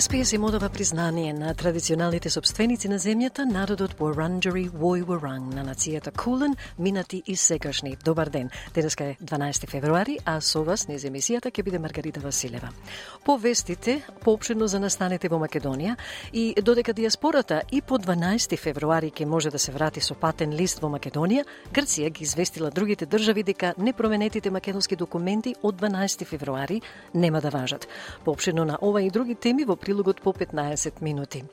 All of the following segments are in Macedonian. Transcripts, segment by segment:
СПС им одава признание на традиционалните собственици на земјата, народот Wurundjeri Вој Wurrung на нацијата Кулен, минати и секашни. Добар ден. Денеска е 12 февруари, а со вас низ емисијата ќе биде Маргарита Василева. По вестите, поопшено за настанете во Македонија и додека диаспората и по 12 февруари ќе може да се врати со патен лист во Македонија, Грција ги известила другите држави дека непроменетите македонски документи од 12 февруари нема да важат. Поопшено на ова и други теми во прилогот по 15 минути.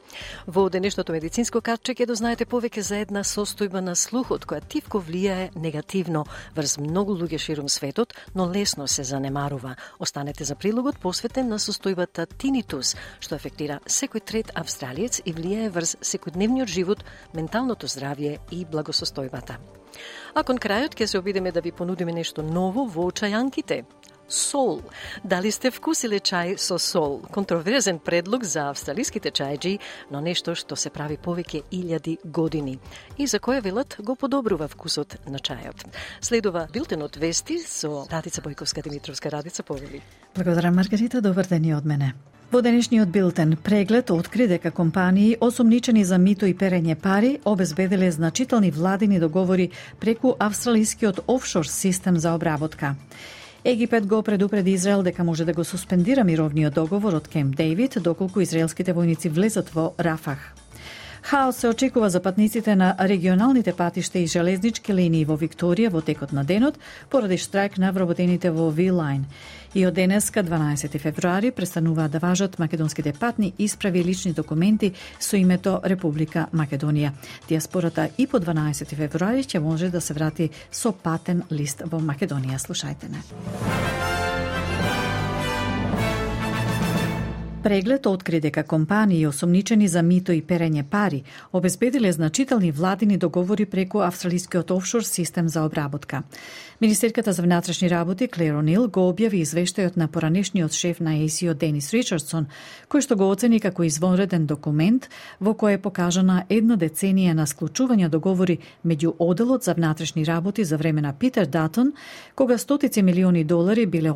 Во денешното медицинско картче ќе дознаете повеќе за една состојба на слухот која тивко влијае негативно врз многу луѓе ширум светот, но лесно се занемарува. Останете за прилогот посветен на состојбата тинитус, што афектира секој трет австралиец и влијае врз секојдневниот живот, менталното здравје и благосостојбата. А кон крајот ќе се обидеме да ви понудиме нешто ново во чајанките сол. Дали сте вкусиле чај со сол? Контроверзен предлог за австралиските чајджи, но нешто што се прави повеќе илјади години. И за која велат го подобрува вкусот на чајот. Следува билтенот вести со Радица Бојковска Димитровска Радица повели. Благодарам Маргарита, добар ден и од мене. Во денешниот билтен преглед откри дека компании осомничени за мито и перење пари обезбедиле значителни владини договори преку австралискиот офшор систем за обработка. Египет го предупреди Израел дека може да го суспендира мировниот договор од Кемп Дейвид доколку израелските војници влезат во Рафах. Хаос се очекува за патниците на регионалните патишта и железнички линии во Викторија во текот на денот поради штрајк на вработените во V-Line. И од денеска, 12 февруари, престануваат да важат македонските патни исправи лични документи со името Република Македонија. Диаспората и по 12 февруари ќе може да се врати со патен лист во Македонија. Слушајте не. Преглед откри дека компании осомничени за мито и перење пари обезбедиле значителни владини договори преку австралискиот офшор систем за обработка. Министерката за внатрешни работи Клеро Нил го објави извештајот на поранешниот шеф на ACO Денис Ричардсон, кој што го оцени како извонреден документ во кој е покажана една деценија на склучување договори меѓу Оделот за внатрешни работи за време на Питер Датон, кога стотици милиони долари биле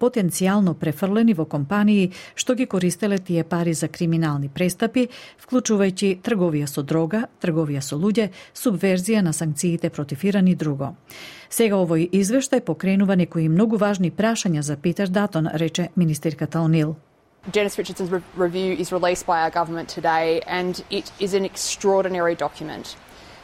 потенцијално префрлени во компании што ги користеле тие пари за криминални престапи, вклучувајќи трговија со дрога, трговија со луѓе, субверзија на санкциите против Иран и друго. Сега овој извештај покренува некои многу важни прашања за Питер Датон, рече министерката Онил. Janice Richardson's review is released by our government today and it is an extraordinary document.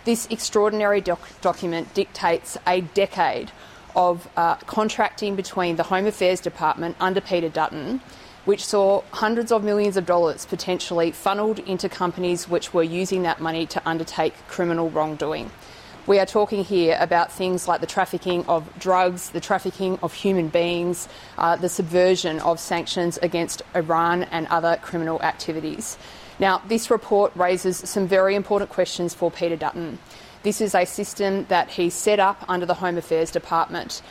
This extraordinary doc document dictates a decade of uh, contracting between the Home Affairs Department under Peter Dutton, which saw hundreds of millions of dollars potentially funneled into companies which were using that money to undertake criminal wrongdoing. We are talking here about things like the trafficking of drugs, the trafficking of human beings, uh, the subversion of sanctions against Iran and other criminal activities. Now, this report raises some very important questions for Peter Dutton. This is a system that he set up under the Home Affairs Department.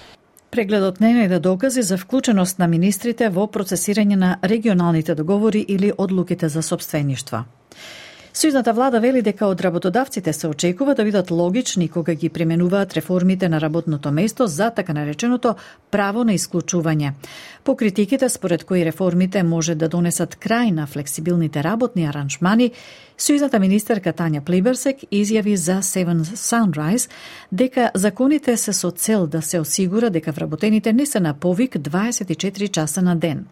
Прегледот не најде докази за вклученост на министрите во процесирање на регионалните договори или одлуките за собствеништво. Сојузната влада вели дека од работодавците се очекува да бидат логични кога ги применуваат реформите на работното место за така нареченото право на исклучување. По критиките според кои реформите може да донесат крај на флексибилните работни аранжмани, Сојузната министерка Тања Плиберсек изјави за Seven Sunrise дека законите се со цел да се осигура дека вработените не се на повик 24 часа на ден.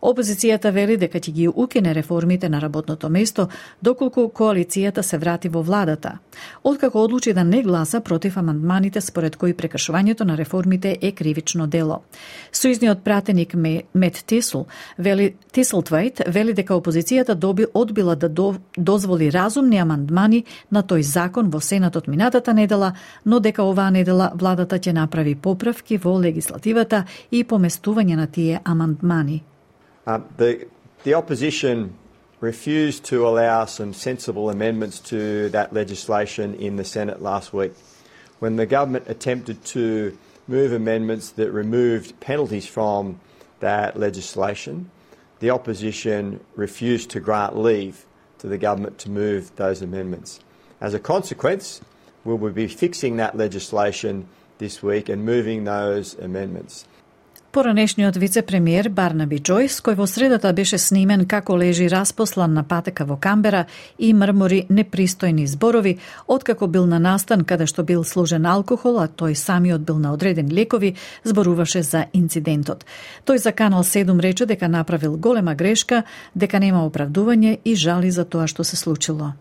Опозицијата вели дека ќе ги укине реформите на работното место доколку коалицијата се врати во владата. Откако одлучи да не гласа против амандманите според кои прекршувањето на реформите е кривично дело. Сојзниот пратеник Мет Тисл вели Тислтвајт вели дека опозицијата доби одбила да до, дозволи разумни амандмани на тој закон во Сенатот минатата недела, но дека оваа недела владата ќе направи поправки во легислативата и поместување на тие амандмани. Uh, the, the opposition refused to allow some sensible amendments to that legislation in the Senate last week. When the government attempted to move amendments that removed penalties from that legislation, the opposition refused to grant leave to the government to move those amendments. As a consequence, we will be fixing that legislation this week and moving those amendments. Поранешниот вице-премиер Барнаби Джойс, кој во средата беше снимен како лежи распослан на патека во Камбера и мрмори непристојни зборови, откако бил на настан каде што бил служен алкохол, а тој самиот бил на одредени лекови, зборуваше за инцидентот. Тој за Канал 7 рече дека направил голема грешка, дека нема оправдување и жали за тоа што се случило.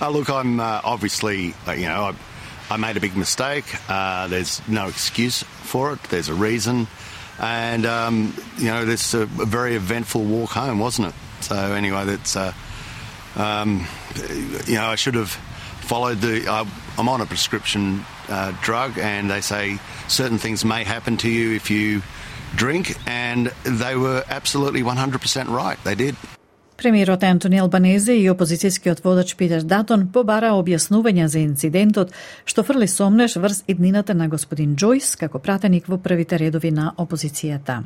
Uh, look, I'm uh, obviously, uh, you know, I, I, made a big mistake. Uh, there's no excuse for it. There's a reason. And um, you know, this a, a, very eventful walk home, wasn't it? So anyway, that's uh, um, you know, I should have followed the. I, I'm on a prescription uh, drug, and they say certain things may happen to you if you drink, and they were absolutely 100% right. They did. Премиерот Антони Албанезе и опозицијскиот водач Питер Датон побара објаснувања за инцидентот што фрли сомнеш врз иднината на господин Џојс како пратеник во првите редови на опозицијата.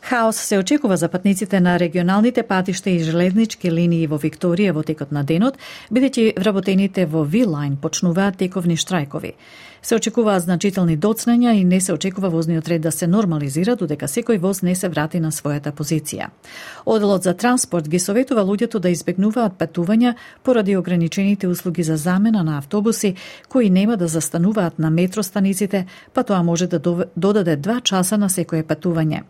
Хаос се очекува за патниците на регионалните патишта и железнички линии во Викторија во текот на денот, бидејќи вработените во V-Line почнуваат тековни штрајкови. Се очекуваат значителни доцнења и не се очекува возниот ред да се нормализира додека секој воз не се врати на својата позиција. Оделот за транспорт ги советува луѓето да избегнуваат патувања поради ограничените услуги за замена на автобуси кои нема да застануваат на метростаниците, па тоа може да додаде два часа на секое патување.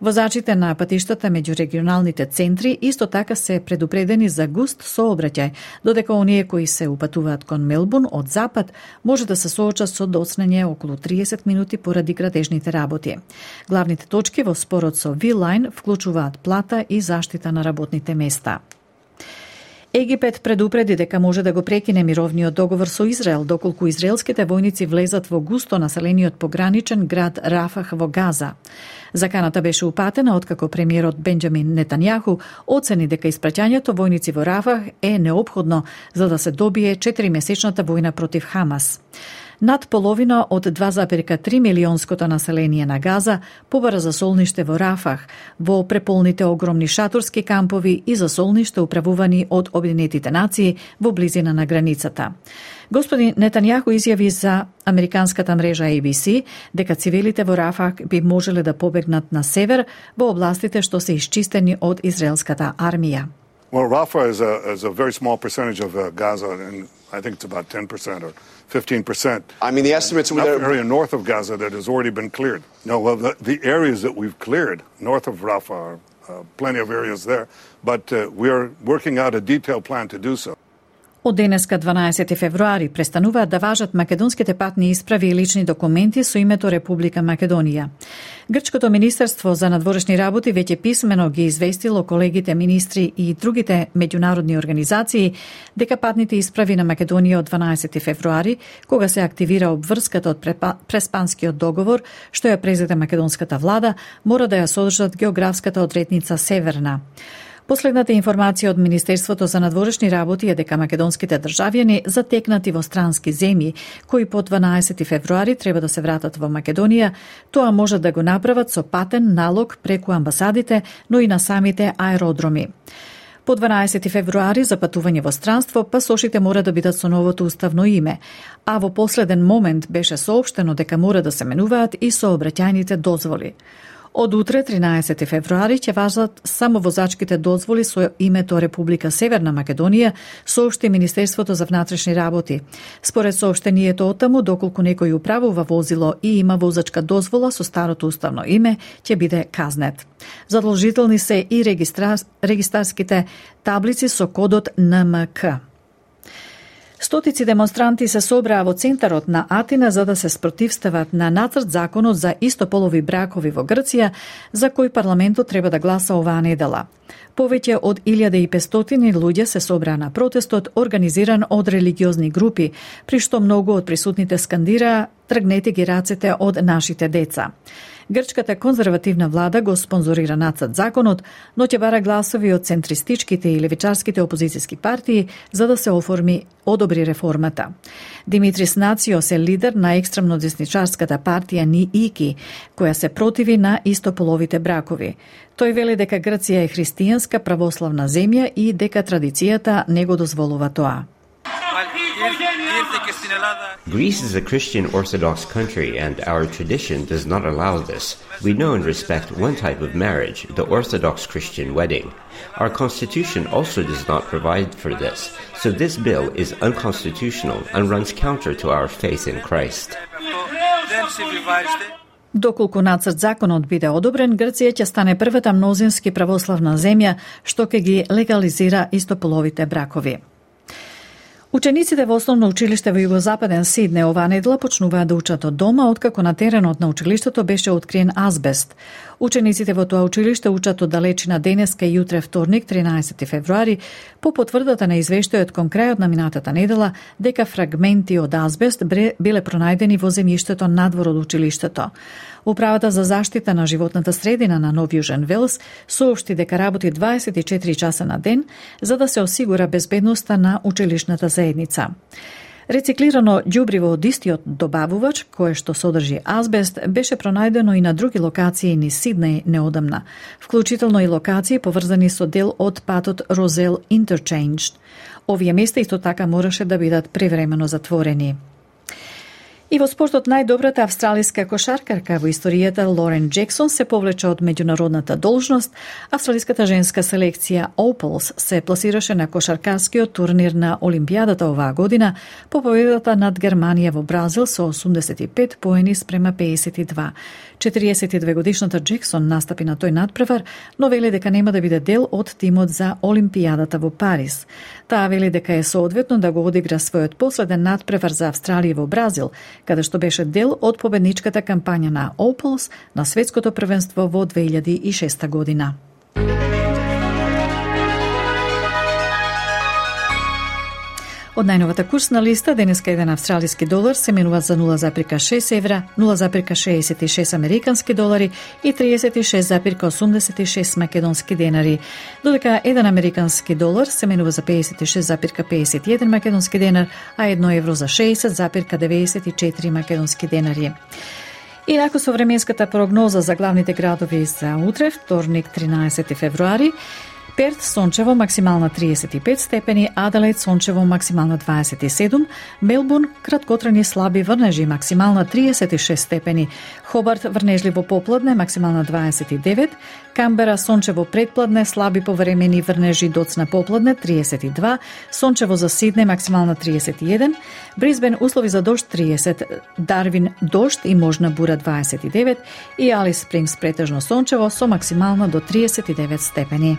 Возачите на патиштата меѓу регионалните центри исто така се предупредени за густ сообраќај, додека оние кои се упатуваат кон Мелбурн од запад може да се соочат со доцнење околу 30 минути поради градежните работи. Главните точки во спорот со V-Line вклучуваат плата и заштита на работните места. Египет предупреди дека може да го прекине мировниот договор со Израел доколку израелските војници влезат во густо населениот пограничен град Рафах во Газа. Заканата беше упатена откако премиерот Бенџамин Нетанјаху оцени дека испраќањето војници во Рафах е необходно за да се добие 4 месечната војна против Хамас. Над половина од 2,3 милионското население на Газа побара за солниште во Рафах, во преполните огромни шаторски кампови и за солниште управувани од Обединетите нации во близина на границата. Господин Нетанјаху изјави за американската мрежа ABC дека цивилите во Рафах би можеле да побегнат на север во областите што се исчистени од израелската армија. Well, Rafah is a, is a very small percentage of uh, Gaza, and I think it's about 10% or 15%. I mean, the estimates were there. area north of Gaza that has already been cleared. No, well, the, the areas that we've cleared north of Rafah are uh, plenty of areas there, but uh, we are working out a detailed plan to do so. Од денеска 12 февруари престануваат да важат македонските патни исправи и лични документи со името Република Македонија. Грчкото Министерство за надворешни работи веќе писмено ги известило колегите министри и другите меѓународни организации дека патните исправи на Македонија од 12 февруари, кога се активира обврската од преспанскиот договор, што ја презеде македонската влада, мора да ја содржат географската одредница Северна. Последната информација од Министерството за надворешни работи е дека македонските државјани затекнати во странски земји, кои по 12 февруари треба да се вратат во Македонија, тоа може да го направат со патен налог преку амбасадите, но и на самите аеродроми. По 12 февруари за патување во странство, пасошите мора да бидат со новото уставно име, а во последен момент беше соопштено дека мора да се менуваат и сообраќајните дозволи. Од утре, 13 февруари, ќе важат само возачките дозволи со името Република Северна Македонија, соопшти Министерството за внатрешни работи. Според соопштението отаму, доколку некој управува возило и има возачка дозвола со старото уставно име, ќе биде казнет. Задолжителни се и регистра... регистарските таблици со кодот НМК. Стотици демонстранти се собраа во центарот на Атина за да се спротивстават на нацрт законот за истополови бракови во Грција, за кој парламентот треба да гласа оваа недела. Повеќе од 1500 луѓе се собраа на протестот организиран од религиозни групи, при што многу од присутните скандираа тргнете ги рацете од нашите деца. Грчката конзервативна влада го спонзорира нацад законот, но ќе бара гласови од центристичките и левичарските опозицијски партии за да се оформи одобри реформата. Димитрис Нациос е лидер на екстремно десничарската партија Ни Ики, која се противи на истополовите бракови. Тој вели дека Грција е христијанска православна земја и дека традицијата не го дозволува тоа. Greece is a Christian Orthodox country, and our tradition does not allow this. We know and respect one type of marriage, the Orthodox Christian wedding. Our constitution also does not provide for this, so this bill is unconstitutional and runs counter to our faith in Christ. Доколку нацрт законот биде одобрен, Грција ќе стане првата мнозински православна земја што ќе ги легализира истополовите бракови. Учениците во основно училиште во југозападен Сидне оваа недела почнуваат да учат од дома, откако на теренот на училиштето беше откриен азбест. Учениците во тоа училиште учат од далечина денеска и јутре вторник, 13 февруари, по потврдата на извештајот кон крајот на минатата недела дека фрагменти од азбест биле пронајдени во земјиштето надвор од училиштето. Управата за заштита на животната средина на Нов Јужен Велс соопшти дека работи 24 часа на ден за да се осигура безбедноста на училишната заедница. Рециклирано ѓубриво од истиот добавувач, кое што содржи азбест, беше пронајдено и на други локации ни Сиднеј неодамна, вклучително и локации поврзани со дел од патот Розел Interchange. Овие места исто така мораше да бидат превремено затворени. И во спортот најдобрата австралиска кошаркарка во историјата Лорен Джексон се повлече од меѓународната должност. Австралиската женска селекција Opals се пласираше на кошаркарскиот турнир на Олимпијадата оваа година по победата над Германија во Бразил со 85 поени спрема 52. 42 годишната Джексон настапи на тој надпревар, но вели дека нема да биде дел од тимот за Олимпијадата во Париз. Таа вели дека е соодветно да го одигра својот последен надпревар за Австралија во Бразил, каде што беше дел од победничката кампања на Опелс на светското првенство во 2006 година. Од најновата курсна листа, денеска еден австралиски долар се менува за 0,6 евра, 0,66 американски долари и 36,86 македонски денари, додека еден американски долар се менува за 56,51 македонски денар, а 1 евро за 60,94 македонски денари. Инаку со временската прогноза за главните градови за утре, вторник 13 февруари, Перт сончево максимална 35 степени, Аделаид сончево максимално 27, Мелбурн краткотрени слаби врнежи максимална 36 степени, Хобарт врнежливо попладне максимална 29, Камбера сончево предпладне слаби повремени врнежи доцна попладне 32, сончево за Сидне максимална 31, Брисбен услови за дожд 30, Дарвин дожд и можна бура 29 и Алис Спрингс претежно сончево со максимална до 39 степени.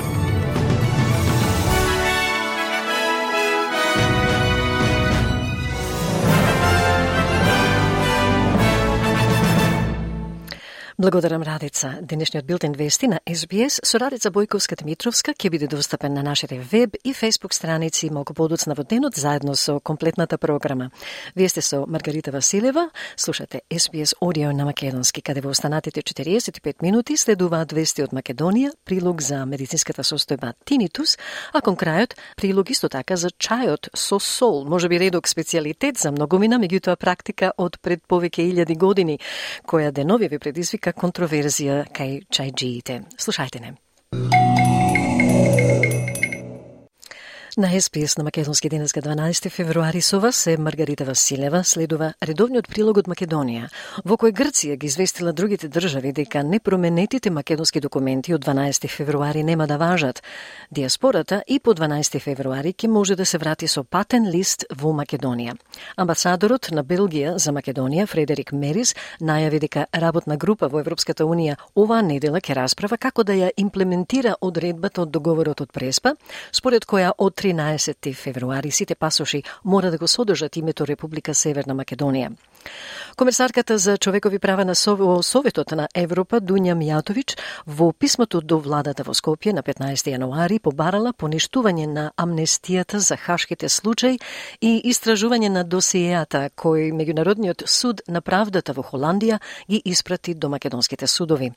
Благодарам Радица. Денешниот билтен вести на SBS со Радица Бојковска Димитровска ќе биде достапен на нашите веб и фейсбук страници малку подоцна во денот заедно со комплетната програма. Вие сте со Маргарита Василева, слушате SBS Audio на Македонски, каде во останатите 45 минути следуваат вести од Македонија, прилог за медицинската состојба тинитус, а кон крајот прилог исто така за чајот со сол, можеби редок специјалитет за многумина, меѓутоа практика од пред повеќе илјади години, која денови ви предизвика контроверзија кај чајджиите. Слушајте не. На СПС на Македонски денеска 12 февруари со вас е Маргарита Василева. Следува редовниот прилог од Македонија, во кој Грција ги известила другите држави дека непроменетите македонски документи од 12 февруари нема да важат. Диаспората и по 12 февруари ќе може да се врати со патен лист во Македонија. Амбасадорот на Белгија за Македонија, Фредерик Мерис, најави дека работна група во Европската Унија оваа недела ќе расправа како да ја имплементира одредбата од договорот од Преспа, според која од 13 февруари сите пасоши мора да го содржат името Република Северна Македонија. Комесарката за човекови права на Советот на Европа Дуња Мјатович во писмото до владата во Скопје на 15 јануари побарала поништување на амнестијата за хашките случаи и истражување на досиеата кој меѓународниот суд на правдата во Холандија ги испрати до македонските судови.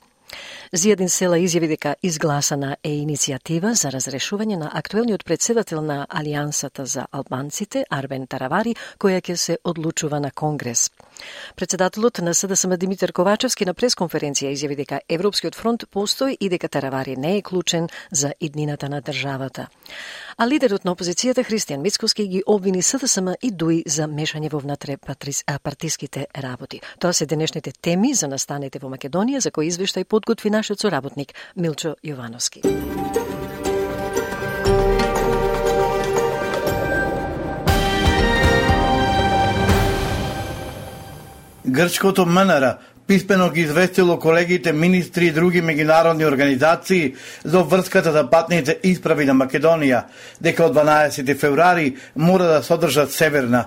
Зијадин Села изјави дека изгласана е иницијатива за разрешување на актуелниот председател на Алијансата за албанците, Арбен Таравари, која ќе се одлучува на Конгрес. Председателот на СДСМ Димитар Ковачевски на пресконференција изјави дека Европскиот фронт постои и дека Таравари не е клучен за иднината на државата. А лидерот на опозицијата Христијан Мицковски ги обвини СДСМ и ДУИ за мешање во внатре партиските работи. Тоа се денешните теми за настаните во Македонија за кои извештај подготви нашиот соработник Милчо Јовановски. Грчкото МНР писмено ги известило колегите министри и други меѓународни организации за врската за патните исправи на Македонија, дека од 12 февруари мора да содржат Северна.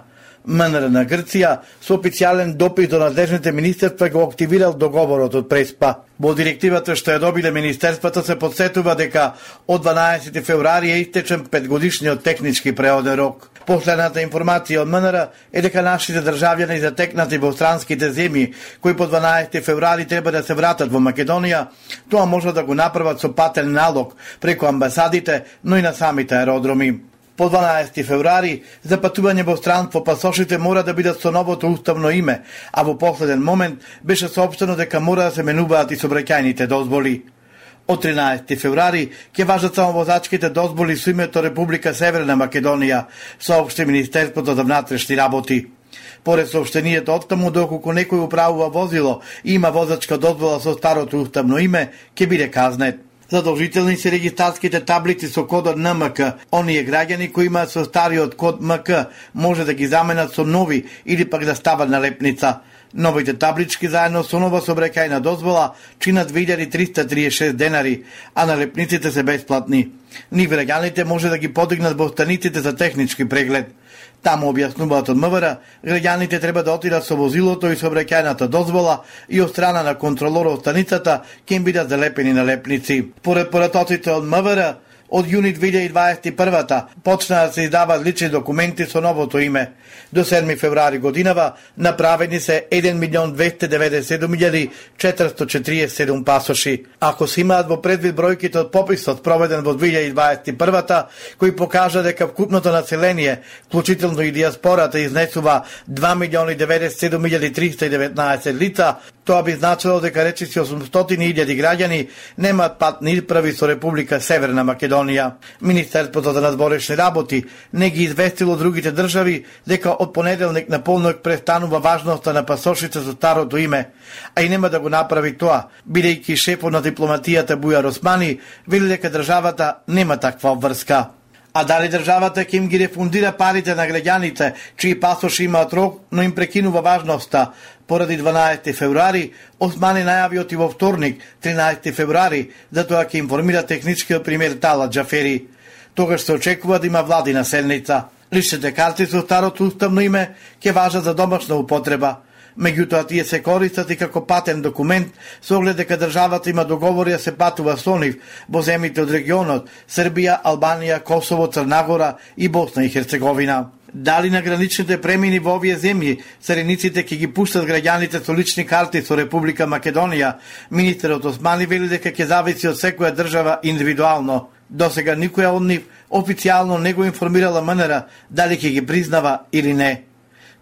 МНР на Грција со официјален допис до надлежните министерства го активирал договорот од Преспа. Во директивата што ја добиле министерствата се подсетува дека од 12 февруари е истечен петгодишниот технички преоден рок. Последната информација од МНР е дека нашите државјани затекнати во странските земји, кои по 12 февруари треба да се вратат во Македонија, тоа може да го направат со патен налог преку амбасадите, но и на самите аеродроми. По 12 февруари, за патување во странство пасошите мора да бидат со новото уставно име, а во последен момент беше сообщено дека мора да се менуваат и собраќајните дозволи. Од 13 февруари ќе важат само возачките дозволи со името Република Северна Македонија, соопшти Министерството за внатрешни работи. Поред сообщението од таму, доколку некој управува возило и има возачка дозвола со старото уставно име, ќе биде казнет. Задолжителни се регистарските таблици со кодот НМК. Оние граѓани кои имаат со стариот код МК може да ги заменат со нови или пак да стават на лепница. Новите таблички заедно со нова собрекајна дозвола чинат 2336 денари, а на лепниците се бесплатни. Ни граѓаните може да ги подигнат во станиците за технички преглед. Таму објаснуваат од МВР, граѓаните треба да отидат со возилото и сообраќајната дозвола и од страна на контролорот станицата ќе им бидат залепени на лепници. Поред поратоците од МВР, од јуни 2021 почна да се издаваат лични документи со новото име. До 7 февруари годинава направени се 1 милион 297 пасоши. Ако се имаат во предвид бројките од пописот проведен во 2021 кој покажа дека вкупното население, вклучително и диаспората, изнесува 2 милиони 97 лица, Тоа би значило дека речиси 800.000 граѓани немаат патни исправи со Република Северна Македонија. Министерството за надборешни работи не ги известило другите држави дека од понеделник на полнок престанува важноста на пасошите со старото име, а и нема да го направи тоа, бидејќи шефот на дипломатијата Бујар Османи вели дека државата нема таква врска. А дали државата ќе им ги рефундира парите на граѓаните, чии пасоши имаат рок, но им прекинува важноста, поради 12 февруари, Османи најавиот и во вторник, 13 февруари, за тоа ќе информира техничкиот пример Тала Джафери. Тогаш се очекува да има владина селница. Личните карти со старото уставно име ќе важат за домашна употреба. Меѓутоа тие се користат и како патен документ со оглед дека државата има договори да се патува со нив во земите од регионот Србија, Албанија, Косово, Црнагора и Босна и Херцеговина. Дали на граничните премини во овие земји цариниците ќе ги пуштат граѓаните со лични карти со Република Македонија, министерот Османи вели дека ќе зависи од секоја држава индивидуално. До сега никоја од нив официјално не го информирала МНР дали ќе ги признава или не.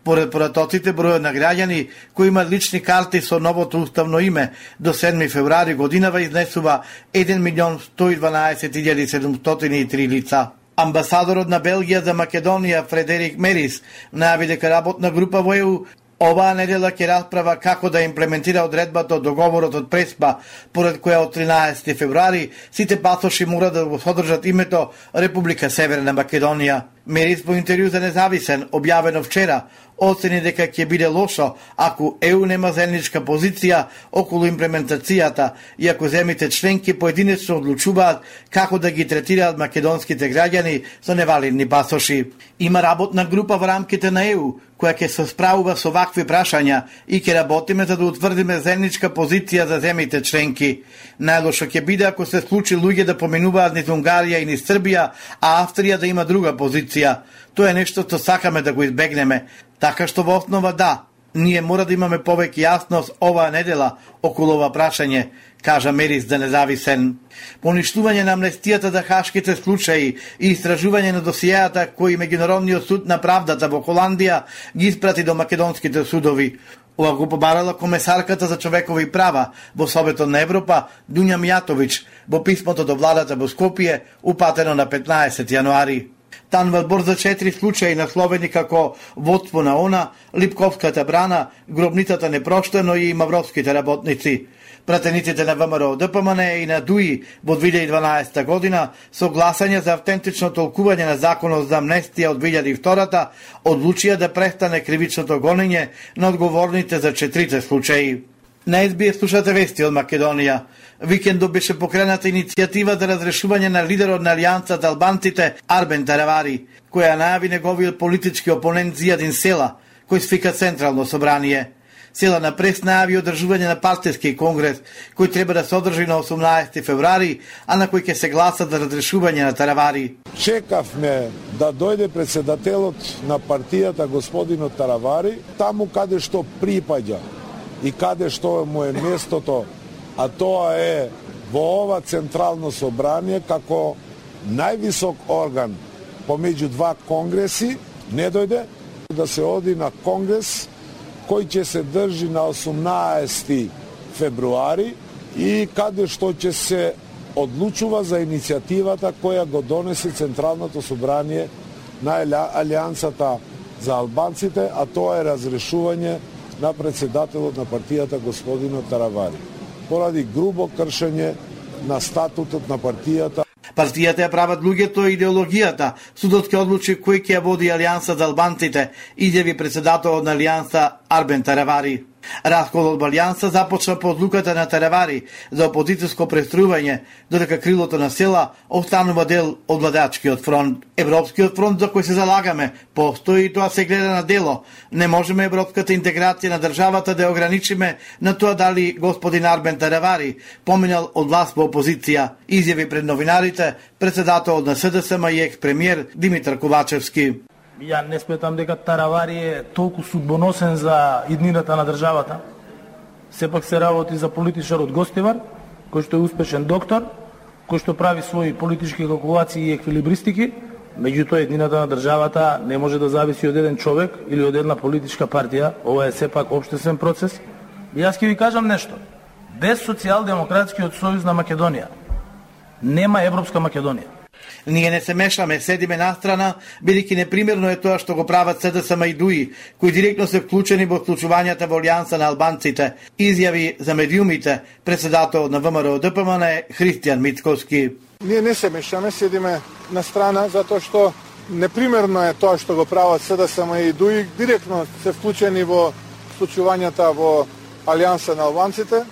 Поред поратоците, бројот на граѓани кои имаат лични карти со новото уставно име до 7 февруари годинава изнесува 1 милион 112.703 лица. Амбасадорот на Белгија за Македонија Фредерик Мерис најави дека работна група во ЕУ Оваа недела ќе расправа како да имплементира одредбата од договорот од Преспа, поред која од 13 февруари сите пасоши мора да го содржат името Република Северна Македонија. Мерис по интервју за независен, објавено вчера, оцени дека ќе биде лошо ако ЕУ нема заедничка позиција околу имплементацијата и ако земите членки поединечно одлучуваат како да ги третираат македонските граѓани со невалидни пасоши. Има работна група во рамките на ЕУ која ќе се справува со вакви прашања и ќе работиме за да утврдиме заедничка позиција за земите членки. Најлошо ќе биде ако се случи луѓе да поминуваат низ Унгарија и низ Србија, а Австрија да има друга позиција. Тоа е нешто што сакаме да го избегнеме. Така што во основа да, ние мора да имаме повеќе јасност оваа недела околу ова прашање, кажа Мерис да независен. Поништување на амнестијата за хашките случаи и истражување на досијата кои Меѓународниот суд на правдата во Холандија ги испрати до македонските судови. Ова го побарала комесарката за човекови права во Советот на Европа Дуња Мијатовиќ во писмото до владата во Скопје упатено на 15 јануари. Танвел за четири случаи насловени како водство на ОНА, Липковската брана, гробницата непроштено и мавровските работници. Пратениците на ВМРО ДПМН и на ДУИ во 2012 година со гласање за автентично толкување на законот за амнестија од 2002 одлучија да престане кривичното гонење на одговорните за четирите случаи. На СБС слушате вести од Македонија. Викендо беше покрената иницијатива за разрешување на лидерот на Алијансата албанците Арбен Таравари, која најави неговиот политички опонент Зијадин Села, кој свика Централно собрание. Села на прес најави одржување на партиски конгрес, кој треба да се одржи на 18 февруари, а на кој ќе се гласа за разрешување на Таравари. Чекавме да дојде председателот на партијата господинот Таравари, таму каде што припаѓа и каде што му е местото, а тоа е во ова Централно собрание како највисок орган помеѓу два конгреси, не дојде да се оди на конгрес кој ќе се држи на 18 февруари и каде што ќе се одлучува за иницијативата која го донесе Централното собрание на Алијансата за албанците, а тоа е разрешување на председателот на партијата господинот Таравари, поради грубо кршење на статутот на партијата Партијата ја прават луѓето и идеологијата. Судот ќе одлучи кој ќе води Алијанса за албанците, изјави председателот на Алијанса Арбен Таравари. Расколот од започна по одлуката на Таревари за опозицијско престрување, додека крилото на села останува дел од владачкиот фронт. Европскиот фронт за кој се залагаме постои и тоа се гледа на дело. Не можеме европската интеграција на државата да ја ограничиме на тоа дали господин Арбен Таревари поминал од власт во опозиција, изјави пред новинарите председателот на СДСМ и екс-премиер Димитар Ковачевски. Ја не сметам дека Таравари е толку судбоносен за иднината на државата. Сепак се работи за политичар од Гостивар, кој што е успешен доктор, кој што прави своји политички калкулации и еквилибристики, меѓутоа еднината на државата не може да зависи од еден човек или од една политичка партија. Ова е сепак обштествен процес. И јас ќе ви кажам нешто. Без социјалдемократскиот сојуз на Македонија нема Европска Македонија. Ние не се мешаме, седиме настрана, бидејќи непримерно е тоа што го прават СДСМ и ДУИ, кои директно се вклучени во вклучувањата во Алијанса на албанците, изјави за медиумите председател на ВМРО ДПМН Христијан Мицковски. Ние не се мешаме, седиме на страна затоа што непримерно е тоа што го прават СДСМ и ДУИ, директно се вклучени во вклучувањата во Алијанса на албанците.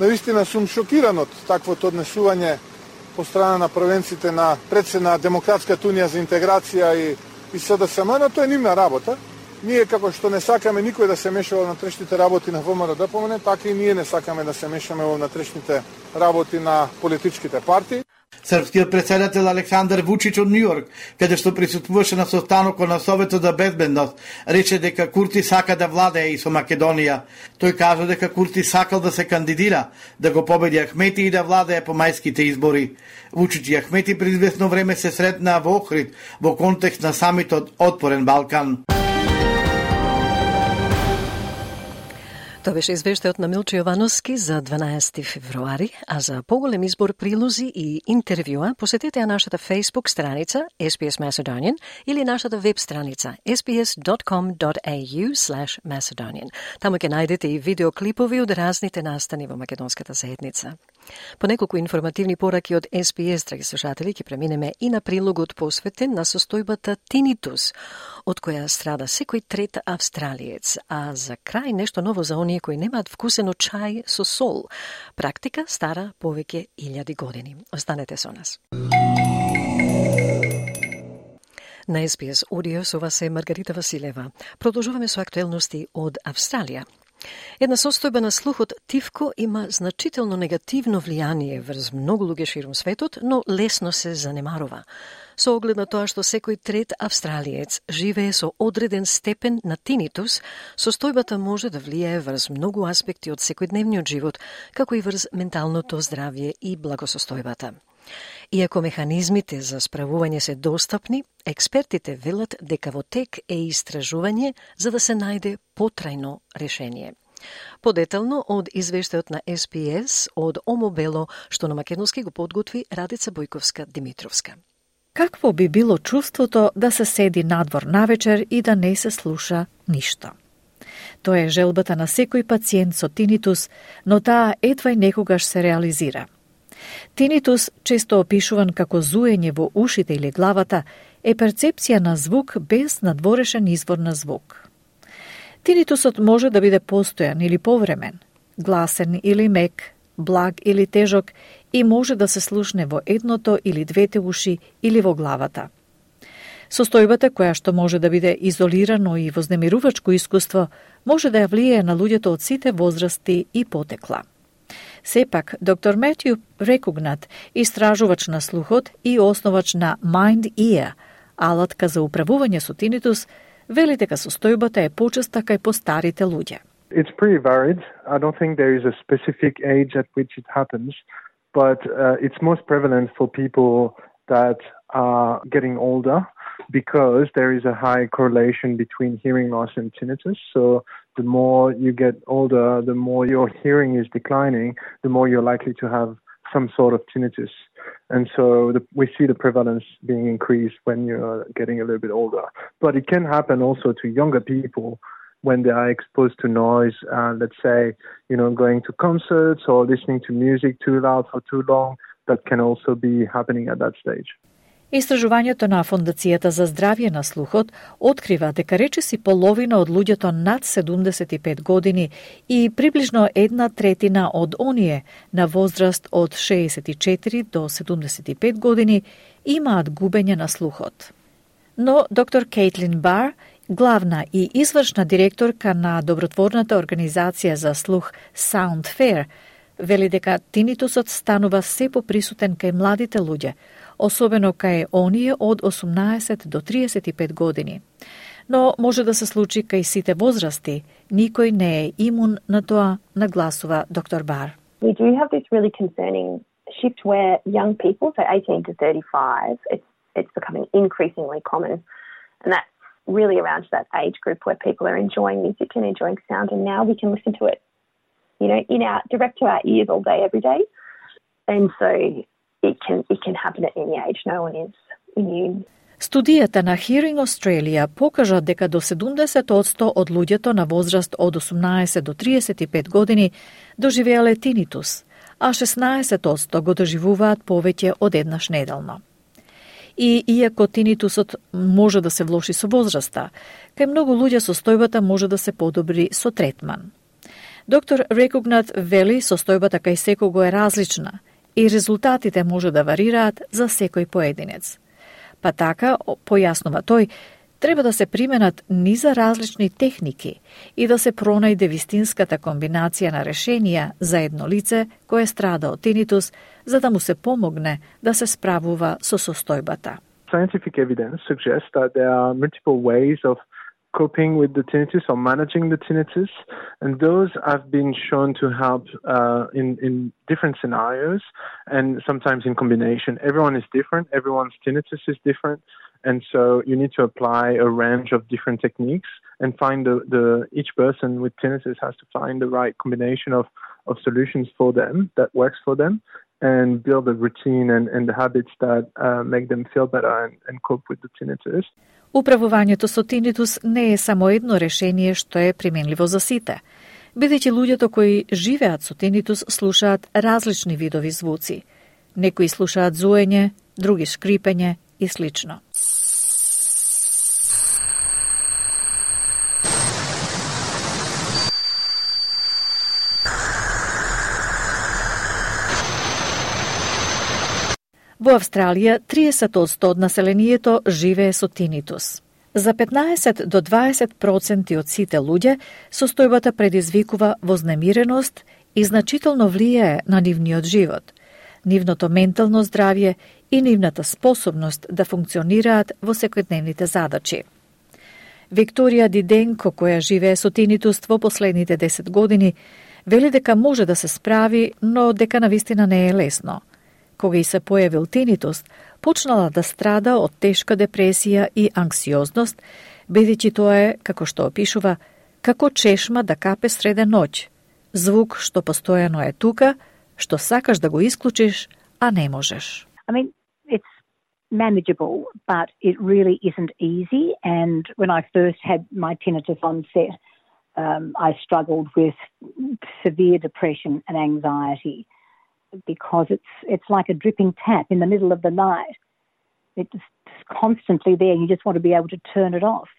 Наистина сум шокиран од таквото однесување по страна на првенците на предсе на Демократската унија за интеграција и, и СДСМ, но тоа е нивна работа. Ние како што не сакаме никој да се меша во трешните работи на ВМРО да ДПМН, така и ние не сакаме да се мешаме во внатрешните работи на политичките партии. Српскиот председател Александар Вучич од Нью-Йорк, каде што присутствуваше на состанокот на Советот за безбедност, рече дека Курти сака да владее и со Македонија. Тој кажа дека Курти сакал да се кандидира, да го победи Ахмети и да владее по мајските избори. Вучич и Ахмети при известно време се сретнаа во Охрид во контекст на самитот Отпорен Балкан. Тоа беше извештајот на Милчо Јовановски за 12 февруари, а за поголем избор прилози и интервјуа посетете ја нашата Facebook страница SPS Macedonian или нашата веб страница sps.com.au Macedonian. Таму ќе најдете и видеоклипови од разните настани во македонската заедница. По неколку информативни пораки од SPS, драги слушатели, ќе преминеме и на прилогот посветен на состојбата тинитус, од која страда секој трет австралиец, а за крај нешто ново за оние кои немаат вкусено чај со сол. Практика стара повеќе илјади години. Останете со нас. На SPS Audio со вас е Маргарита Василева. Продолжуваме со актуелности од Австралија. Една состојба на слухот тивко има значително негативно влијание врз многу луѓе ширум светот, но лесно се занемарува. Со оглед на тоа што секој трет австралиец живее со одреден степен на тинитус, состојбата може да влијае врз многу аспекти од секојдневниот живот, како и врз менталното здравје и благосостојбата. Иако механизмите за справување се достапни, експертите велат дека во тек е истражување за да се најде потрајно решение. Подетално од извештајот на SPS од Омобело, што на македонски го подготви Радица Бојковска Димитровска. Какво би било чувството да се седи надвор навечер и да не се слуша ништо? Тоа е желбата на секој пациент со тинитус, но таа едва и некогаш се реализира – Тинитус, често опишуван како зуење во ушите или главата, е перцепција на звук без надворешен извор на звук. Тинитусот може да биде постојан или повремен, гласен или мек, благ или тежок и може да се слушне во едното или двете уши или во главата. Состојбата која што може да биде изолирано и вознемирувачко искуство, може да ја влијае на луѓето од сите возрасти и потекла. Сепак, доктор Метју Рекугнат, истражувач на слухот и основач на Mind Ear, алатка за управување со тинитус, вели дека состојбата е почеста кај постарите луѓе. It's pretty varied. I don't think there is a specific age at which it happens, but uh, it's most prevalent for people that are getting older because there is a high correlation between hearing loss and tinnitus. So the more you get older, the more your hearing is declining, the more you're likely to have some sort of tinnitus. And so the, we see the prevalence being increased when you're getting a little bit older. But it can happen also to younger people when they are exposed to noise, uh, let's say, you know, going to concerts or listening to music too loud for too long. That can also be happening at that stage. Истражувањето на Фондацијата за здравје на слухот открива дека речиси половина од луѓето над 75 години и приближно една третина од оние на возраст од 64 до 75 години имаат губење на слухот. Но доктор Кейтлин Бар, главна и извршна директорка на добротворната организација за слух Sound Fair, вели дека тинитусот станува се поприсутен кај младите луѓе, особено кај оние од 18 до 35 години. Но може да се случи кај сите возрасти, никој не е имун на тоа, нагласува доктор Бар. We do have this really concerning shift where young people, so 18 to 35, it's, it's becoming increasingly common. And that's really around that age group where people are enjoying music and enjoying sound, and now we can listen to it, you know, in our direct to our ears all day, every day. And so it can it can happen at any age. No one is immune. Студијата на Hearing Australia покажа дека до 70% од луѓето на возраст од 18 до 35 години доживеале тинитус, а 16% го доживуваат повеќе од еднаш неделно. И иако тинитусот може да се влоши со возраста, кај многу луѓе состојбата може да се подобри со третман. Доктор Рекогнат вели состојбата кај секого е различна – и резултатите може да варираат за секој поединец. Па така, појаснува тој, треба да се применат низа различни техники и да се пронајде вистинската комбинација на решенија за едно лице кое страда од тинитус, за да му се помогне да се справува со состојбата. Scientific evidence suggests that there are multiple ways of coping with the tinnitus or managing the tinnitus, and those have been shown to help uh, in in different scenarios and sometimes in combination. Everyone is different. Everyone's tinnitus is different, and so you need to apply a range of different techniques and find the, the each person with tinnitus has to find the right combination of of solutions for them that works for them and build a routine and, and the habits that uh, make them feel better and, and cope with the tinnitus. Управувањето со тинитус не е само едно решение што е применливо за сите, бидејќи луѓето кои живеат со тинитус слушаат различни видови звуци. Некои слушаат зуење, други шкрипење и слично. Во Австралија 30% од населението живее со тинитус. За 15 до 20 проценти од сите луѓе, состојбата предизвикува вознемиреност и значително влијае на нивниот живот, нивното ментално здравје и нивната способност да функционираат во секојдневните задачи. Викторија Диденко, која живее со тинитус во последните 10 години, вели дека може да се справи, но дека навистина не е лесно – кога и се појавил тинитус, почнала да страда од тешка депресија и анксиозност, бидејќи тоа е, како што опишува, како чешма да капе среде ноќ. Звук што постојано е тука, што сакаш да го исклучиш, а не можеш. I mean, it's manageable, but it really isn't easy. And when I first had my tinnitus onset, um, I struggled with severe depression and anxiety because it's it's like a dripping tap in the middle of the night. It's constantly there. You just want to be able to turn it off,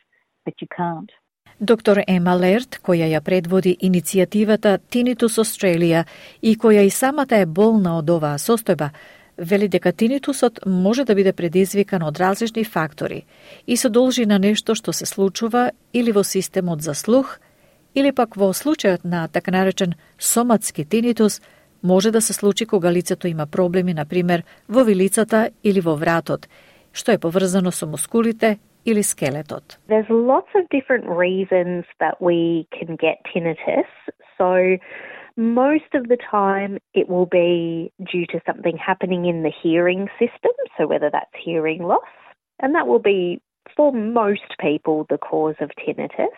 but you can't. Доктор Ема Лерт, која ја предводи иницијативата Tinnitus Australia и која и самата е болна од оваа состојба, вели дека тинитусот може да биде предизвикан од различни фактори и се должи на нешто што се случува или во системот за слух, или пак во случајот на така наречен соматски тинитус – може да се случи кога лицето има проблеми, на пример, во вилицата или во вратот, што е поврзано со мускулите или скелетот. There's lots of different reasons that we can get tinnitus. So most of the time it will be due to something happening in the hearing system, so whether that's hearing loss, and that will be for most people the cause of tinnitus.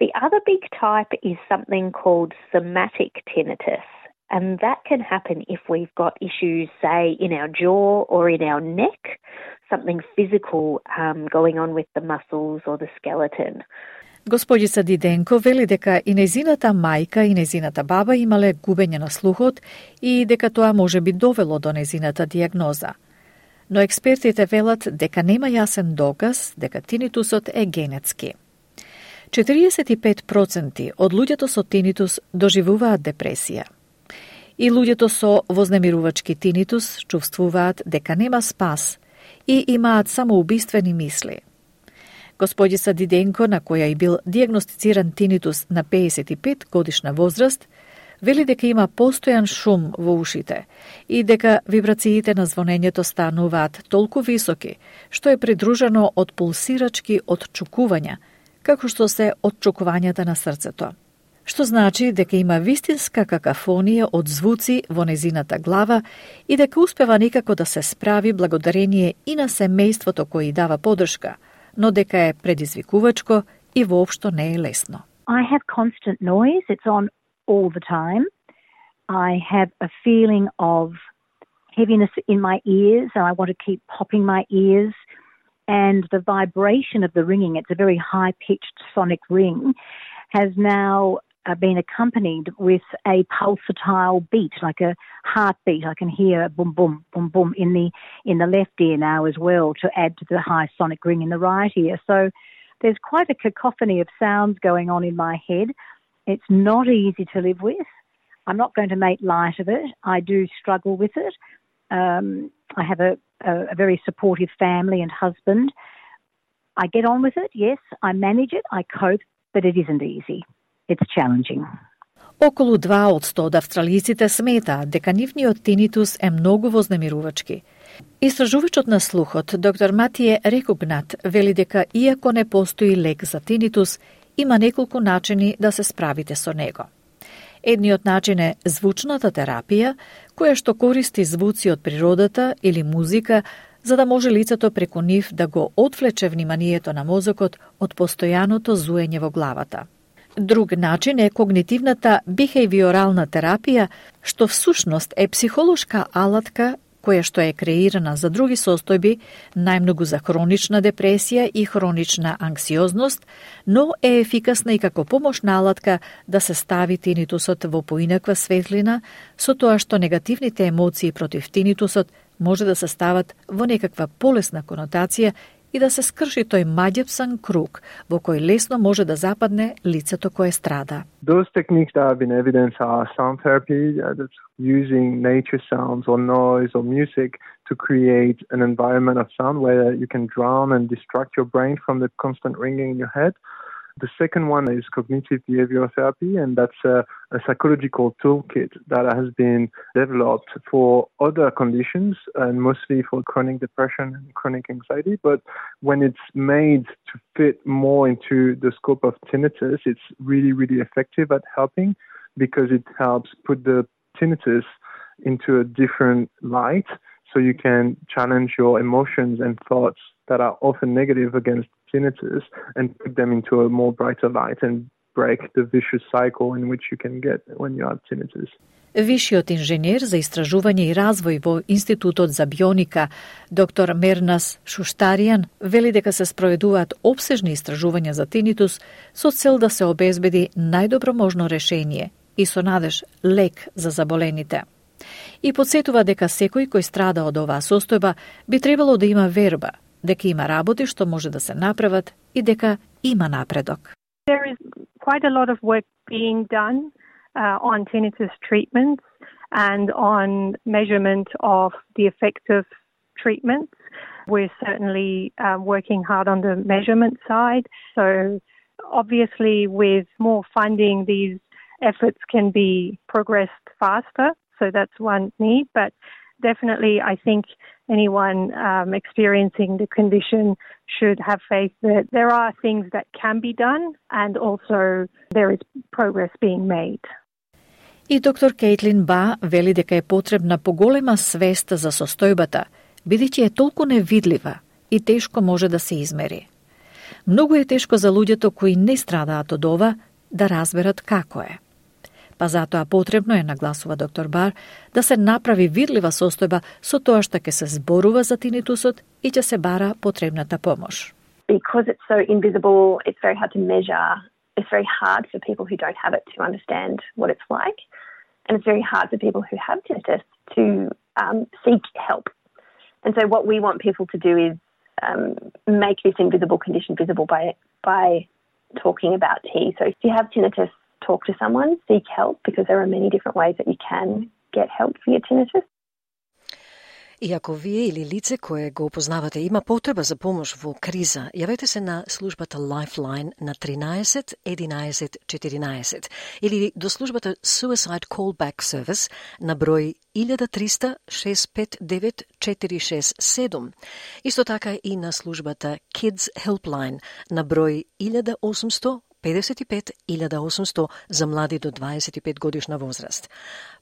The other big type is something called somatic tinnitus. And that can happen if we've got issues, say, in our jaw or in our neck, something physical um, going on with the muscles or the skeleton. Господица Диденко вели дека и незината мајка и незината баба имале губење на слухот и дека тоа може би довело до незината диагноза. Но експертите велат дека нема јасен доказ дека тинитусот е генетски. 45% од луѓето со тинитус доживуваат депресија – и луѓето со вознемирувачки тинитус чувствуваат дека нема спас и имаат самоубиствени мисли. Господица Диденко, на која и бил диагностициран тинитус на 55 годишна возраст, вели дека има постојан шум во ушите и дека вибрациите на звонењето стануваат толку високи, што е придружено од пулсирачки одчукувања, како што се одчукувањата на срцето што значи дека има вистинска какафонија од звуци во незината глава и дека успева никако да се справи благодарение и на семејството кој дава подршка, но дека е предизвикувачко и воопшто не е лесно. I have constant noise. It's on all the time. I have a feeling of heaviness in my ears and I want to keep popping my ears and the vibration of the ringing, it's a very high pitched sonic ring, has now uh, been accompanied with a pulsatile beat, like a heartbeat. I can hear boom, boom, boom, boom in the in the left ear now as well to add to the high sonic ring in the right ear. So there's quite a cacophony of sounds going on in my head. It's not easy to live with. I'm not going to make light of it. I do struggle with it. Um, I have a, a, a very supportive family and husband. I get on with it, yes. I manage it, I cope, but it isn't easy. It's challenging. Околу 2 од 100 од австралијците сметаат дека нивниот тинитус е многу вознемирувачки Истражувачот на слухот, доктор Матије Рекугнат, вели дека иако не постои лек за тинитус, има неколку начини да се справите со него. Едниот начин е звучната терапија, која што користи звуци од природата или музика, за да може лицето преку нив да го отвлече вниманието на мозокот од постојаното зуење во главата. Друг начин е когнитивната бихевиорална терапија, што всушност е психолошка алатка која што е креирана за други состојби, најмногу за хронична депресија и хронична анксиозност, но е ефикасна и како помошна алатка да се стави тинитусот во поинаква светлина, со тоа што негативните емоции против тинитусот може да се стават во некаква полесна конотација и да се скрши тој маѓепсан круг во кој лесно може да западне лицето кое страда. Those techniques that have been evidenced are sound therapy, uh, that's using nature sounds or noise or music to create an environment of sound where you can drown and distract your brain from the constant ringing in your head. The second one is cognitive behavioral therapy, and that's a, a, psychological toolkit that has been developed for other conditions and mostly for chronic depression and chronic anxiety. But when it's made to fit more into the scope of tinnitus, it's really, really effective at helping because it helps put the tinnitus into a different light so you can challenge your emotions and thoughts that are often negative against opportunities and put them into a more brighter light and break the vicious cycle in which you can get when you have tinnitus. Вишиот инженер за истражување и развој во Институтот за бионика, доктор Мернас Шуштаријан, вели дека се спроведуваат обсежни истражувања за тинитус со цел да се обезбеди најдобро можно решение и со надеж лек за заболените. И подсетува дека секој кој страда од оваа состојба би требало да има верба дека има работи што може да се направат и дека има напредок. There is quite a lot of work being done uh, on tinnitus treatments and on measurement of the effective treatments. We're certainly uh, working hard on the measurement side. So, obviously, with more funding, these efforts can be progressed faster. So, that's one need. But definitely, I think anyone um, experiencing the condition should have faith that there are things that can be done and also there is progress being made. И доктор Кейтлин Ба вели дека е потребна поголема свест за состојбата, бидејќи е толку невидлива и тешко може да се измери. Многу е тешко за луѓето кои не страдаат од ова да разберат како е па затоа потребно е, нагласува доктор Бар, да се направи видлива состојба со тоа што ќе се зборува за тинитусот и ќе се бара потребната помош. Because it's so invisible, it's very hard to measure. It's very hard for people who don't have it to understand what it's like. And it's very hard for people who have tinnitus to um, seek help. And so what we want people to do is um, make this invisible condition visible by by talking about tea. So if you have tinnitus, talk to someone, seek help because there are many different ways that you can get help for your tinnitus. И ако вие или лице кое го опознавате има потреба за помош во криза, јавете се на службата Lifeline на 13 11 14 или до службата Suicide Callback Service на број 1300 659 467. Исто така и на службата Kids Helpline на број 1800 55.800 за млади до 25 годишна возраст.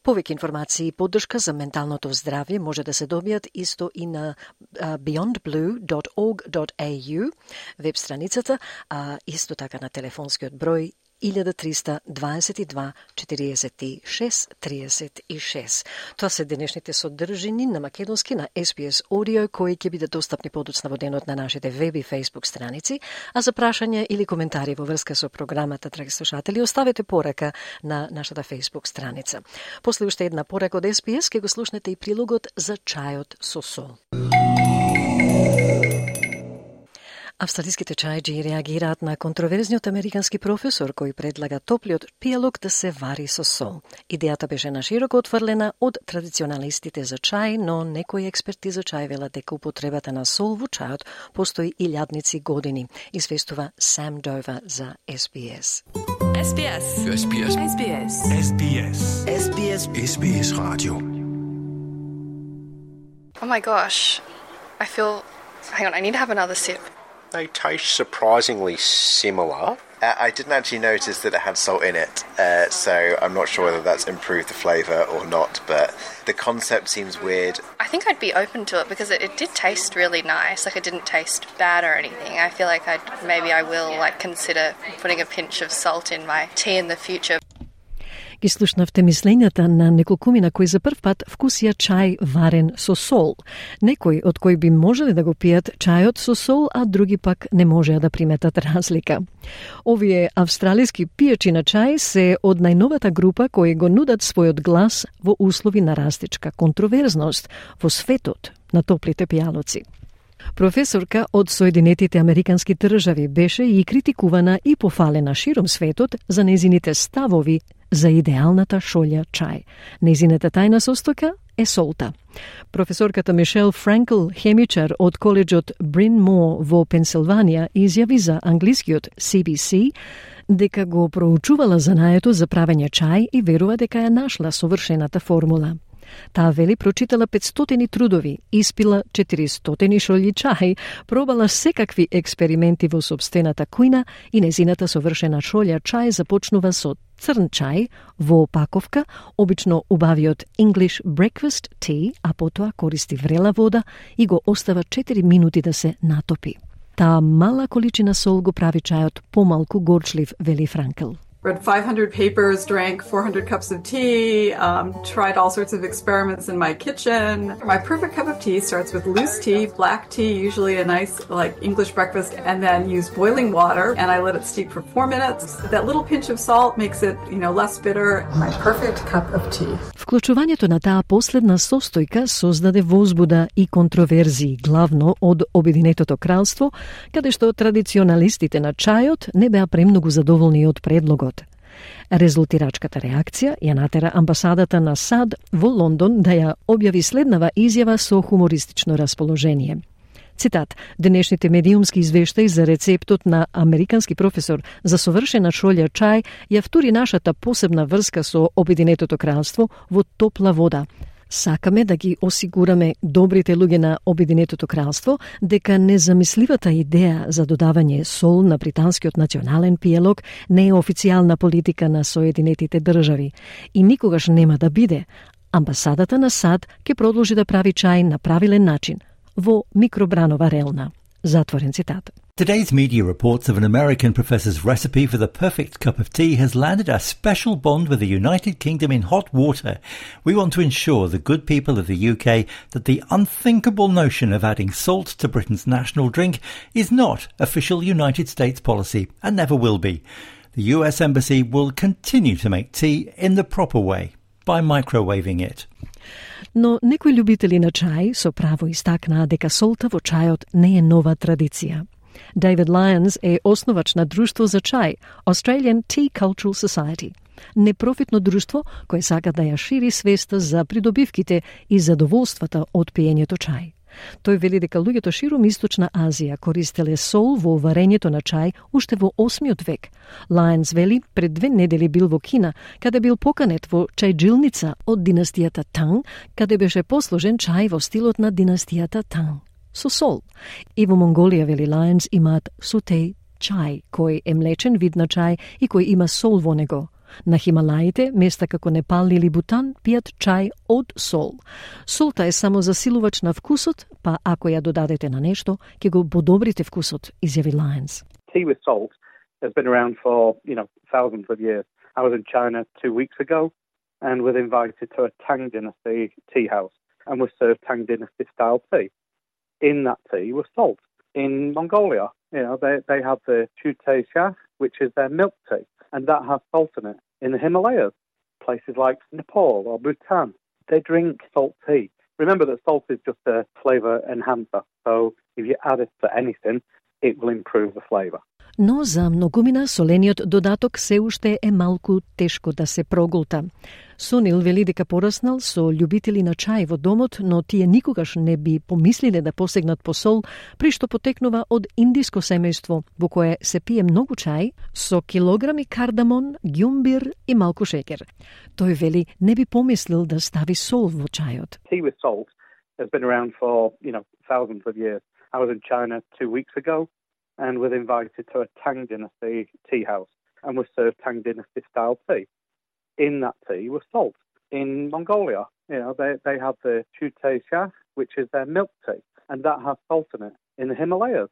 Повеќе информации и поддршка за менталното здравје може да се добијат исто и на beyondblue.org.au веб страницата, а исто така на телефонскиот број 1322 46 36. Тоа се денешните содржини на македонски на SPS Audio кои ќе бидат достапни подоцна во денот на нашите веб и Facebook страници, а за прашања или коментари во врска со програмата, драги слушатели, оставете порака на нашата Facebook страница. После уште една порака од SPS ќе го слушнете и прилогот за чајот со сол. Австралиските чајджи реагираат на контроверзниот американски професор кој предлага топлиот пијалок да се вари со сол. Идејата беше на широко отфрлена од традиционалистите за чај, но некои експерти за чај велат дека употребата на сол во чајот постои и лјадници години, известува Сам Дова за SBS. SBS. SBS. SBS. SBS. SBS. SBS Radio. Oh my gosh. I feel Hang on, I need to have another sip. They taste surprisingly similar. Uh, I didn't actually notice that it had salt in it, uh, so I'm not sure whether that's improved the flavour or not, but the concept seems weird. I think I'd be open to it because it, it did taste really nice. Like it didn't taste bad or anything. I feel like I'd maybe I will like consider putting a pinch of salt in my tea in the future. Ги слушнавте мислењата на неколкумина кои за прв пат вкусија чај варен со сол. Некои од кои би можеле да го пијат чајот со сол, а други пак не можеа да приметат разлика. Овие австралиски пијачи на чај се од најновата група кои го нудат својот глас во услови на растичка контроверзност во светот на топлите пијалоци. Професорка од Соединетите Американски држави беше и критикувана и пофалена широм светот за незините ставови за идеалната шолја чај. Незината тајна состока е солта. Професорката Мишел Франкл, хемичар од коледжот Брин Мо во Пенсилванија, изјави за англискиот CBC дека го проучувала занаето за правење чај и верува дека ја нашла совршената формула. Таа вели прочитала 500 трудови, испила 400 шолји чај, пробала секакви експерименти во собствената кујна и незината совршена шолја чај започнува со црн чај во опаковка, обично убавиот English breakfast tea, а потоа користи врела вода и го остава 4 минути да се натопи. Таа мала количина сол го прави чајот помалку горчлив, вели Франкел. read 500 papers, drank 400 cups of tea, um, tried all sorts of experiments in my kitchen. My perfect cup of tea starts with loose tea, black tea, usually a nice like English breakfast, and then use boiling water and I let it steep for four minutes. That little pinch of salt makes it, you know, less bitter. My perfect cup of tea. Вклучувањето на таа последна состојка создаде возбуда и контроверзии, главно од Обединетото кралство, каде што традиционалистите на чајот не беа премногу задоволни од предлогот. Резултирачката реакција ја натера амбасадата на САД во Лондон да ја објави следнава изјава со хумористично расположение. Цитат, денешните медиумски извештаи за рецептот на американски професор за совршена шолја чај ја втури нашата посебна врска со Обединетото кралство во топла вода, Сакаме да ги осигураме добрите луѓе на Обединетото кралство дека незамисливата идеја за додавање сол на британскиот национален пиелог не е официјална политика на Соединетите држави и никогаш нема да биде. Амбасадата на САД ќе продолжи да прави чај на правилен начин во микробранова релна. Затворен цитат. Today's media reports of an American professor's recipe for the perfect cup of tea has landed a special bond with the United Kingdom in hot water. We want to ensure the good people of the UK that the unthinkable notion of adding salt to Britain's national drink is not official United States policy and never will be. The US Embassy will continue to make tea in the proper way by microwaving it. Но некои љубители на чај со право истакнаа дека солта во чајот не е нова традиција. David Lyons е основач на Друштво за чај, Australian Tea Cultural Society. Непрофитно друштво кое сака да ја шири свеста за придобивките и задоволствата од пиењето чај. Тој вели дека луѓето широм Источна Азија користеле сол во варењето на чај уште во 8 век. Лајнс вели пред две недели бил во Кина, каде бил поканет во чајджилница од династијата Танг, каде беше послужен чај во стилот на династијата Танг со сол. И во Монголија, вели Лајнс, имаат сутеј чај, кој е млечен вид на чај и кој има сол во него. На Хималаите, места како Непал или Бутан, пијат чај од сол. Солта е само засилувач на вкусот, па ако ја додадете на нешто, ќе го подобрите вкусот, изјави Лајнс. Tea with salt has been around for, you know, thousands of years. I was in China two weeks ago and was invited to a Tang Dynasty tea house and was served Tang Dynasty style tea. In that tea was salt. In Mongolia, you know, they, they have the chute which is their milk tea, and that has salt in it. In the Himalayas, places like Nepal or Bhutan, they drink salt tea. Remember that salt is just a flavour enhancer, so if you add it to anything, it will improve the flavour. Но за многумина солениот додаток се уште е малку тешко да се проголта. Сонил вели дека пораснал со љубители на чај во домот, но тие никогаш не би помислиле да посегнат по сол, при што потекнува од индиско семејство, во кое се пие многу чај со килограми кардамон, ѓумбир и малку шекер. Тој вели не би помислил да стави сол во чајот. Tea with salt has been around for, you know, thousands of years. I was in China two weeks ago and was invited to a Tang Dynasty tea house and was served Tang Dynasty style tea. In that tea was salt. In Mongolia, you know, they, they have the Chute Sha, which is their milk tea, and that has salt in it. In the Himalayas,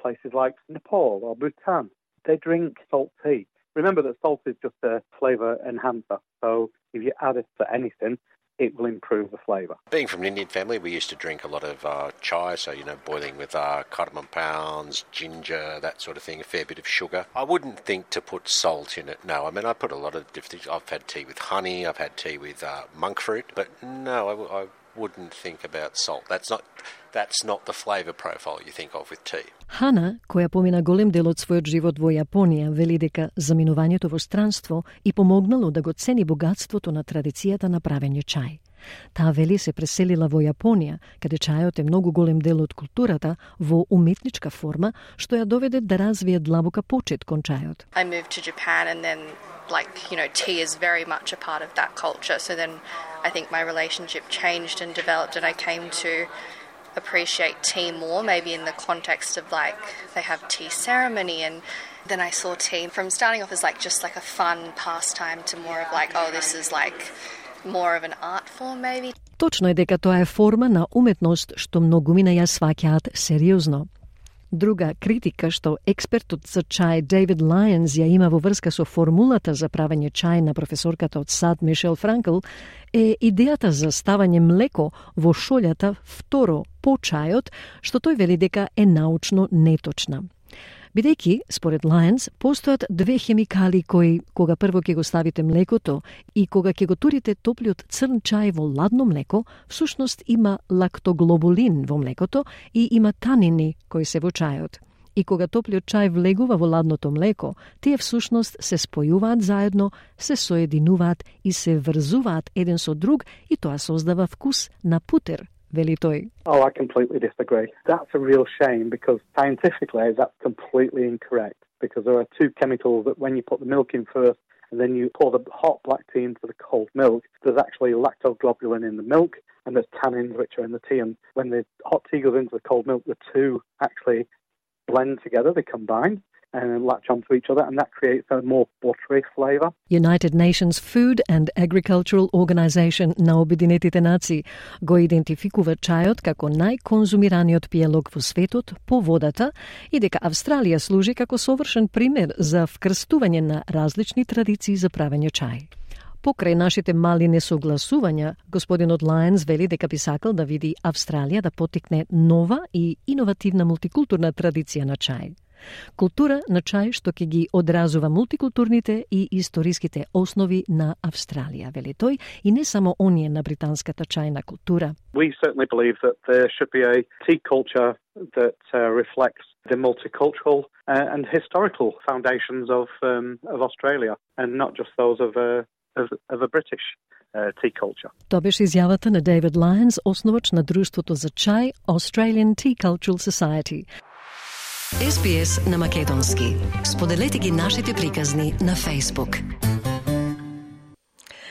places like Nepal or Bhutan, they drink salt tea. Remember that salt is just a flavour enhancer. So if you add it to anything, it will improve the flavour. Being from an Indian family, we used to drink a lot of uh, chai, so, you know, boiling with uh, cardamom pounds, ginger, that sort of thing, a fair bit of sugar. I wouldn't think to put salt in it, no. I mean, I put a lot of different things. I've had tea with honey, I've had tea with uh, monk fruit, but no, I, I wouldn't think about salt. That's not that's not the flavor profile you think of with tea. Хана, која помина голем дел од својот живот во Јапонија, вели дека заминувањето во странство и помогнало да го цени богатството на традицијата на правење чај. Таа вели се преселила во Јапонија, каде чајот е многу голем дел од културата во уметничка форма, што ја доведе да развие длабока почет кон чајот. I moved to Japan and then like, you know, tea is very much a part of that culture. So then I think my relationship changed and developed and I came to appreciate tea more, maybe in the context of like they have tea ceremony and then I saw tea from starting off as like just like a fun pastime to more of like, oh, this is like more of an art form maybe. Точно е дека тоа е форма на уметност што многумина ја сваќаат сериозно. Друга критика што експертот за чај Дейвид Лајонс ја има во врска со формулата за правење чај на професорката од САД Мишел Франкл е идејата за ставање млеко во шолјата второ по чајот, што тој вели дека е научно неточна бидејќи, според Лајенс, постојат две хемикали кои, кога прво ќе го ставите млекото и кога ќе го турите топлиот црн чај во ладно млеко, всушност има лактоглобулин во млекото и има танини кои се во чајот. И кога топлиот чај влегува во ладното млеко, тие всушност се спојуваат заедно, се соединуваат и се врзуваат еден со друг и тоа создава вкус на путер, Oh, I completely disagree. That's a real shame because scientifically that's completely incorrect because there are two chemicals that when you put the milk in first and then you pour the hot black tea into the cold milk, there's actually lactoglobulin in the milk and there's tannins which are in the tea. And when the hot tea goes into the cold milk, the two actually blend together, they combine, and latch onto each other, and that creates a more buttery flavour. United Nations Food and Agricultural Organization на Обединетите нации го идентификува чајот како најконзумираниот пијалог во светот по водата и дека Австралија служи како совршен пример за вкрстување на различни традиции за правење чај. Покрај нашите мали несогласувања, господинот Лајенс вели дека би сакал да види Австралија да потикне нова и иновативна мултикултурна традиција на чај. Култура на чај што ќе ги одразува мултикултурните и историските основи на Австралија, вели тој, и не само оние на британската чајна култура. We certainly believe that there should be a tea culture that uh, reflects the multicultural uh, and historical foundations of um, of Australia and not just those of a of, of a British uh, tea culture. Тоа беше изјавата на Дейвид Лајнс, основач на Друштвото за чај Australian Tea Cultural Society. SBS на Македонски. Споделете ги нашите приказни на Facebook.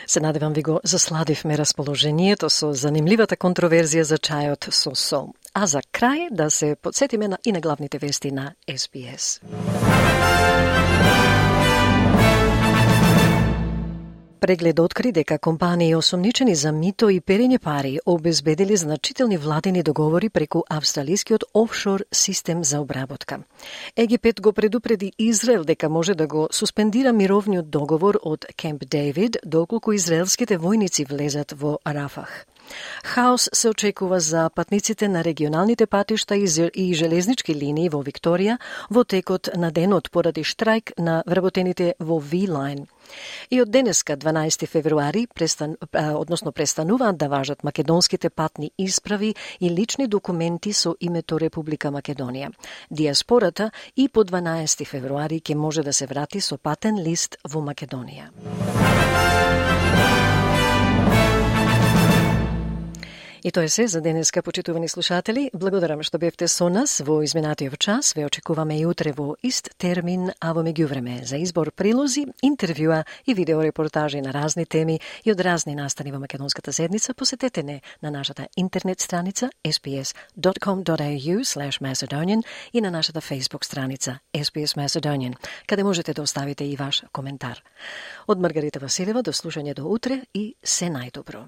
Се надевам ви го засладивме расположението со занимливата контроверзија за чајот со сол. А за крај да се подсетиме на и на главните вести на SBS. Преглед откри дека компании осомничени за мито и перење пари обезбедили значителни владени договори преку австралискиот офшор систем за обработка. Египет го предупреди Израел дека може да го суспендира мировниот договор од Кемп Дейвид доколку израелските војници влезат во Рафах. Хаос се очекува за патниците на регионалните патишта и железнички линии во Викторија во текот на денот поради штрајк на вработените во V-Line. И од денеска, 12 февруари, престан, односно престануваат да важат македонските патни исправи и лични документи со името Република Македонија. Диаспората и по 12 февруари ќе може да се врати со патен лист во Македонија. И тоа е се за денеска, почитувани слушатели. Благодарам што бевте со нас во изминатиот час. Ве очекуваме и утре во ист термин, а во меѓувреме за избор прилози, интервјуа и видеорепортажи на разни теми и од разни настани во Македонската седница, посетете не на нашата интернет страница sbs.com.au macedonian и на нашата Facebook страница SPS Macedonian, каде можете да оставите и ваш коментар. Од Маргарита Василева до слушање до утре и се најдобро.